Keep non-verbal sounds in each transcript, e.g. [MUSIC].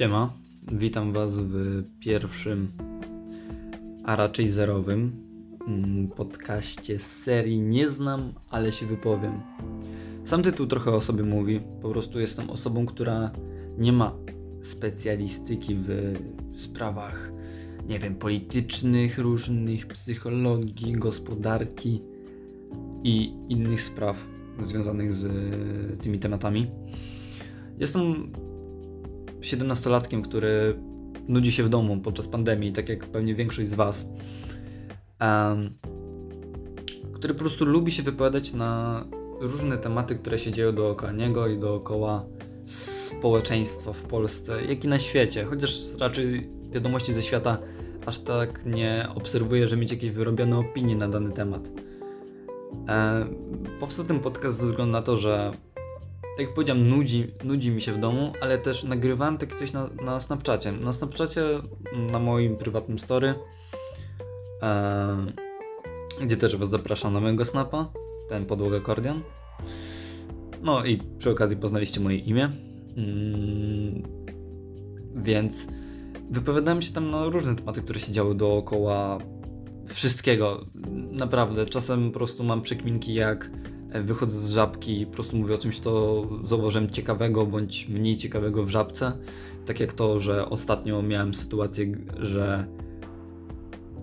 Siema, witam Was w pierwszym, a raczej zerowym mm, podcaście z serii Nie znam, ale się wypowiem. Sam tytuł trochę o sobie mówi. Po prostu jestem osobą, która nie ma specjalistyki w sprawach, nie wiem, politycznych, różnych, psychologii, gospodarki i innych spraw związanych z tymi tematami. Jestem 17-latkiem, który nudzi się w domu podczas pandemii, tak jak pewnie większość z Was, um, który po prostu lubi się wypowiadać na różne tematy, które się dzieją dookoła niego i dookoła społeczeństwa w Polsce, jak i na świecie, chociaż raczej wiadomości ze świata aż tak nie obserwuję, że mieć jakieś wyrobione opinie na dany temat. E, powstał ten podcast ze względu na to, że tak jak powiedziałem, nudzi, nudzi mi się w domu, ale też nagrywałem takie coś na, na Snapchacie. Na Snapchacie, na moim prywatnym story, e, gdzie też Was zapraszam na mojego Snapa, ten podłoga Kordian. No i przy okazji poznaliście moje imię. Mm, więc wypowiadałem się tam na różne tematy, które się działy dookoła wszystkiego. Naprawdę, czasem po prostu mam przekminki jak wychodzę z żabki i po prostu mówię o czymś, to zauważyłem ciekawego bądź mniej ciekawego w żabce. Tak jak to, że ostatnio miałem sytuację, że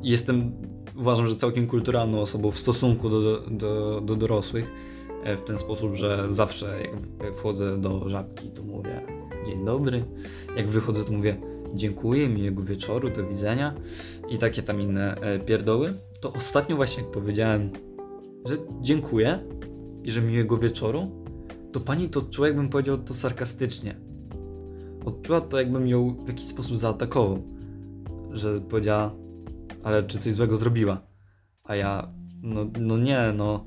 jestem, uważam, że całkiem kulturalną osobą w stosunku do, do, do dorosłych. E, w ten sposób, że zawsze jak wchodzę do żabki, to mówię dzień dobry. Jak wychodzę, to mówię dziękuję, miłego wieczoru, do widzenia i takie tam inne e, pierdoły. To ostatnio właśnie jak powiedziałem, że dziękuję, i że miłego wieczoru, to pani to odczuła, jakbym powiedział to sarkastycznie. Odczuła to, jakbym ją w jakiś sposób zaatakował. Że powiedziała, ale czy coś złego zrobiła? A ja, no, no nie, no,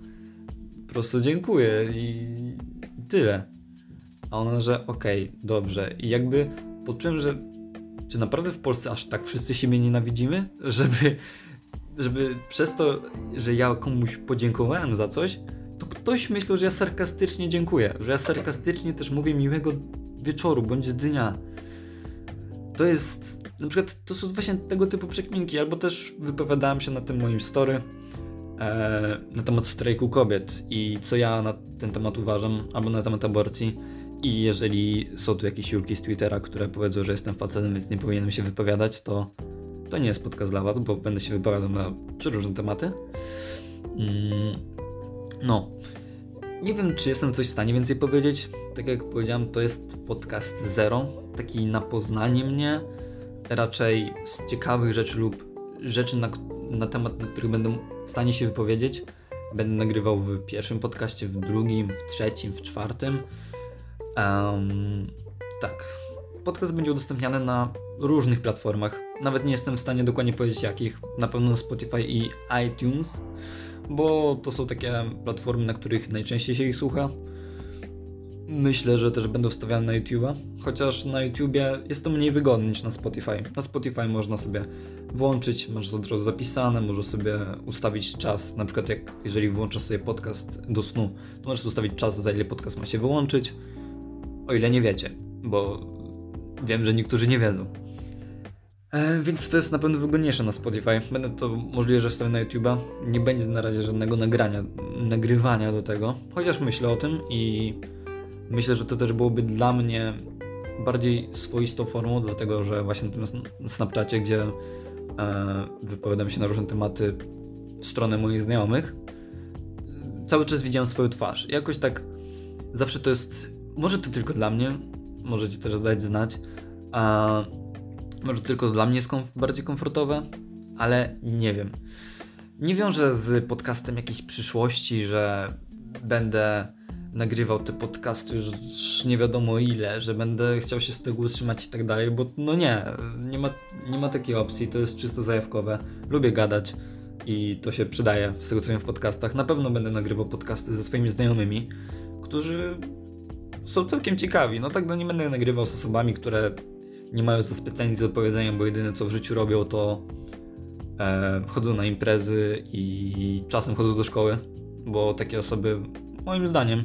po prostu dziękuję i, i tyle. A ona, że okej, okay, dobrze. I jakby poczułem, że czy naprawdę w Polsce aż tak wszyscy siebie nienawidzimy, żeby, żeby przez to, że ja komuś podziękowałem za coś, ktoś myślał, że ja sarkastycznie dziękuję, że ja sarkastycznie też mówię miłego wieczoru bądź dnia. To jest, na przykład, to są właśnie tego typu przekminki, albo też wypowiadałem się na tym moim story e, na temat strajku kobiet i co ja na ten temat uważam, albo na temat aborcji. I jeżeli są tu jakieś julki z Twittera, które powiedzą, że jestem facetem, więc nie powinienem się wypowiadać, to to nie jest podcast dla was, bo będę się wypowiadał na różne tematy. Mm. No. Nie wiem, czy jestem coś w stanie więcej powiedzieć. Tak jak powiedziałem, to jest podcast zero, taki na poznanie mnie, raczej z ciekawych rzeczy lub rzeczy, na, na temat, na których będę w stanie się wypowiedzieć. Będę nagrywał w pierwszym podcaście, w drugim, w trzecim, w czwartym. Um, tak. Podcast będzie udostępniany na różnych platformach. Nawet nie jestem w stanie dokładnie powiedzieć jakich. Na pewno Spotify i iTunes bo to są takie platformy, na których najczęściej się ich słucha. Myślę, że też będą wstawiane na YouTube'a, chociaż na YouTubie jest to mniej wygodne niż na Spotify. Na Spotify można sobie włączyć, masz od razu zapisane, możesz sobie ustawić czas, na przykład jak jeżeli włączasz sobie podcast do snu, to możesz ustawić czas, za ile podcast ma się wyłączyć, o ile nie wiecie, bo wiem, że niektórzy nie wiedzą. E, więc to jest na pewno wygodniejsze na Spotify. Będę to możliwe, że wstawię na YouTube'a. Nie będzie na razie żadnego nagrania, nagrywania do tego. Chociaż myślę o tym i myślę, że to też byłoby dla mnie bardziej swoistą formą, dlatego że właśnie na tym Snapchacie, gdzie e, wypowiadam się na różne tematy w stronę moich znajomych, cały czas widziałem swoją twarz. Jakoś tak zawsze to jest, może to tylko dla mnie, możecie też dać znać, a może tylko dla mnie jest bardziej komfortowe, ale nie wiem. Nie wiążę z podcastem jakiejś przyszłości, że będę nagrywał te podcasty już nie wiadomo ile, że będę chciał się z tego utrzymać i tak dalej, bo no nie, nie ma, nie ma takiej opcji, to jest czysto zajawkowe. Lubię gadać i to się przydaje z tego co wiem w podcastach. Na pewno będę nagrywał podcasty ze swoimi znajomymi, którzy są całkiem ciekawi. No tak, no nie będę nagrywał z osobami, które nie mają za specjalnie do powiedzenia, bo jedyne co w życiu robią to e, chodzą na imprezy i czasem chodzą do szkoły, bo takie osoby moim zdaniem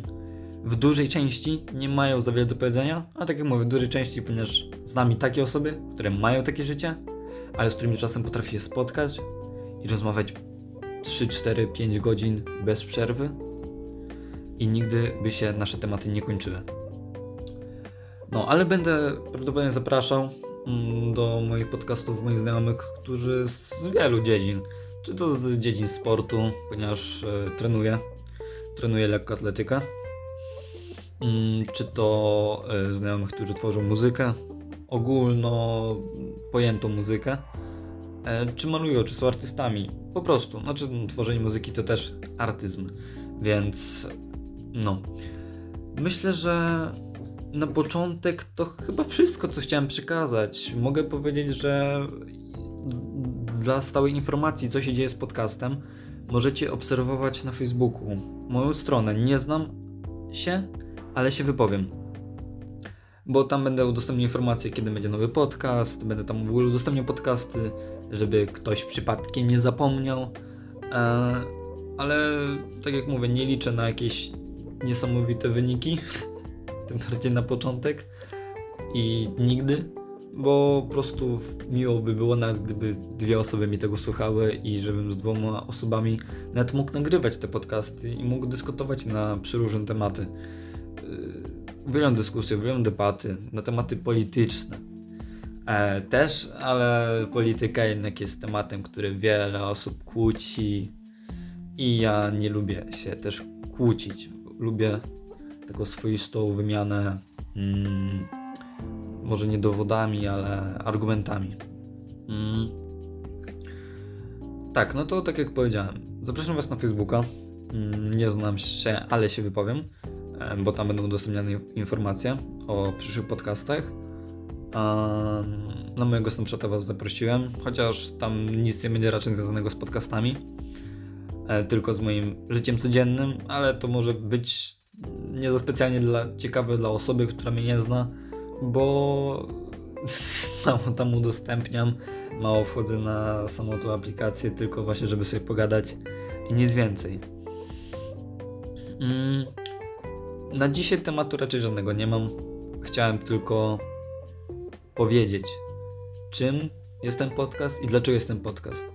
w dużej części nie mają za wiele do powiedzenia, a tak jak mówię, w dużej części, ponieważ z nami takie osoby, które mają takie życie, ale z którymi czasem potrafię się spotkać i rozmawiać 3, 4, 5 godzin bez przerwy i nigdy by się nasze tematy nie kończyły. No, ale będę prawdopodobnie zapraszał mm, do moich podcastów moich znajomych, którzy z wielu dziedzin, czy to z dziedzin sportu, ponieważ e, trenuję, trenuję lekkoatletykę, mm, czy to e, znajomych, którzy tworzą muzykę, ogólno pojętą muzykę, e, czy malują, czy są artystami, po prostu. Znaczy, tworzenie muzyki to też artyzm, więc no. Myślę, że na początek to chyba wszystko, co chciałem przekazać. Mogę powiedzieć, że dla stałej informacji, co się dzieje z podcastem, możecie obserwować na Facebooku moją stronę. Nie znam się, ale się wypowiem. Bo tam będę udostępniał informacje, kiedy będzie nowy podcast, będę tam w ogóle udostępniał podcasty, żeby ktoś przypadkiem nie zapomniał. E, ale tak jak mówię, nie liczę na jakieś niesamowite wyniki, [LAUGHS] tym bardziej na początek i nigdy, bo po prostu miło by było nawet gdyby dwie osoby mi tego słuchały i żebym z dwoma osobami nawet mógł nagrywać te podcasty i mógł dyskutować na przeróżne tematy. Yy, uwielbiam dyskusje, uwielbiam debaty na tematy polityczne. E, też, ale polityka jednak jest tematem, który wiele osób kłóci i ja nie lubię się też kłócić. Lubię taką swoistą wymianę, mm, może nie dowodami, ale argumentami. Mm. Tak, no to tak jak powiedziałem, zapraszam Was na Facebooka. Mm, nie znam się, ale się wypowiem, bo tam będą udostępniane informacje o przyszłych podcastach. Na mojego Snapchata Was zaprosiłem, chociaż tam nic nie będzie raczej związanego z podcastami, e, tylko z moim życiem codziennym, ale to może być nie za specjalnie dla, ciekawe dla osoby, która mnie nie zna, bo [LAUGHS] mało tam udostępniam, mało wchodzę na samą tą aplikację, tylko właśnie, żeby sobie pogadać i nic więcej. Mm, na dzisiaj tematu raczej żadnego nie mam. Chciałem tylko powiedzieć, czym jest ten podcast i dlaczego jest ten podcast.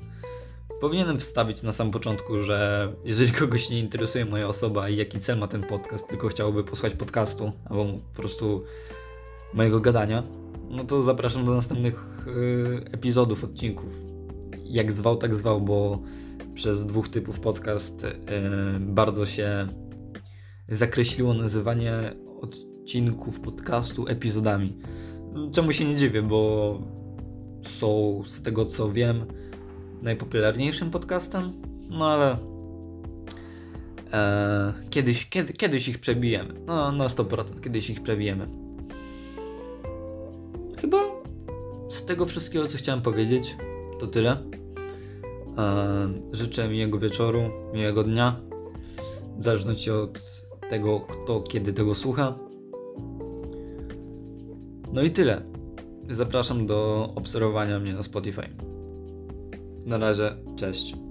Powinienem wstawić na samym początku, że jeżeli kogoś nie interesuje moja osoba i jaki cel ma ten podcast, tylko chciałby posłuchać podcastu albo po prostu mojego gadania, no to zapraszam do następnych yy, epizodów, odcinków. Jak zwał, tak zwał, bo przez dwóch typów podcast yy, bardzo się zakreśliło nazywanie odcinków podcastu epizodami. Czemu się nie dziwię, bo są z tego co wiem najpopularniejszym podcastem, no ale e, kiedyś, kiedy, kiedyś ich przebijemy. No, na 100%, kiedyś ich przebijemy. Chyba z tego wszystkiego, co chciałem powiedzieć, to tyle. E, życzę miłego wieczoru, miłego dnia, w zależności od tego, kto kiedy tego słucha. No i tyle. Zapraszam do obserwowania mnie na Spotify. Na razie, cześć.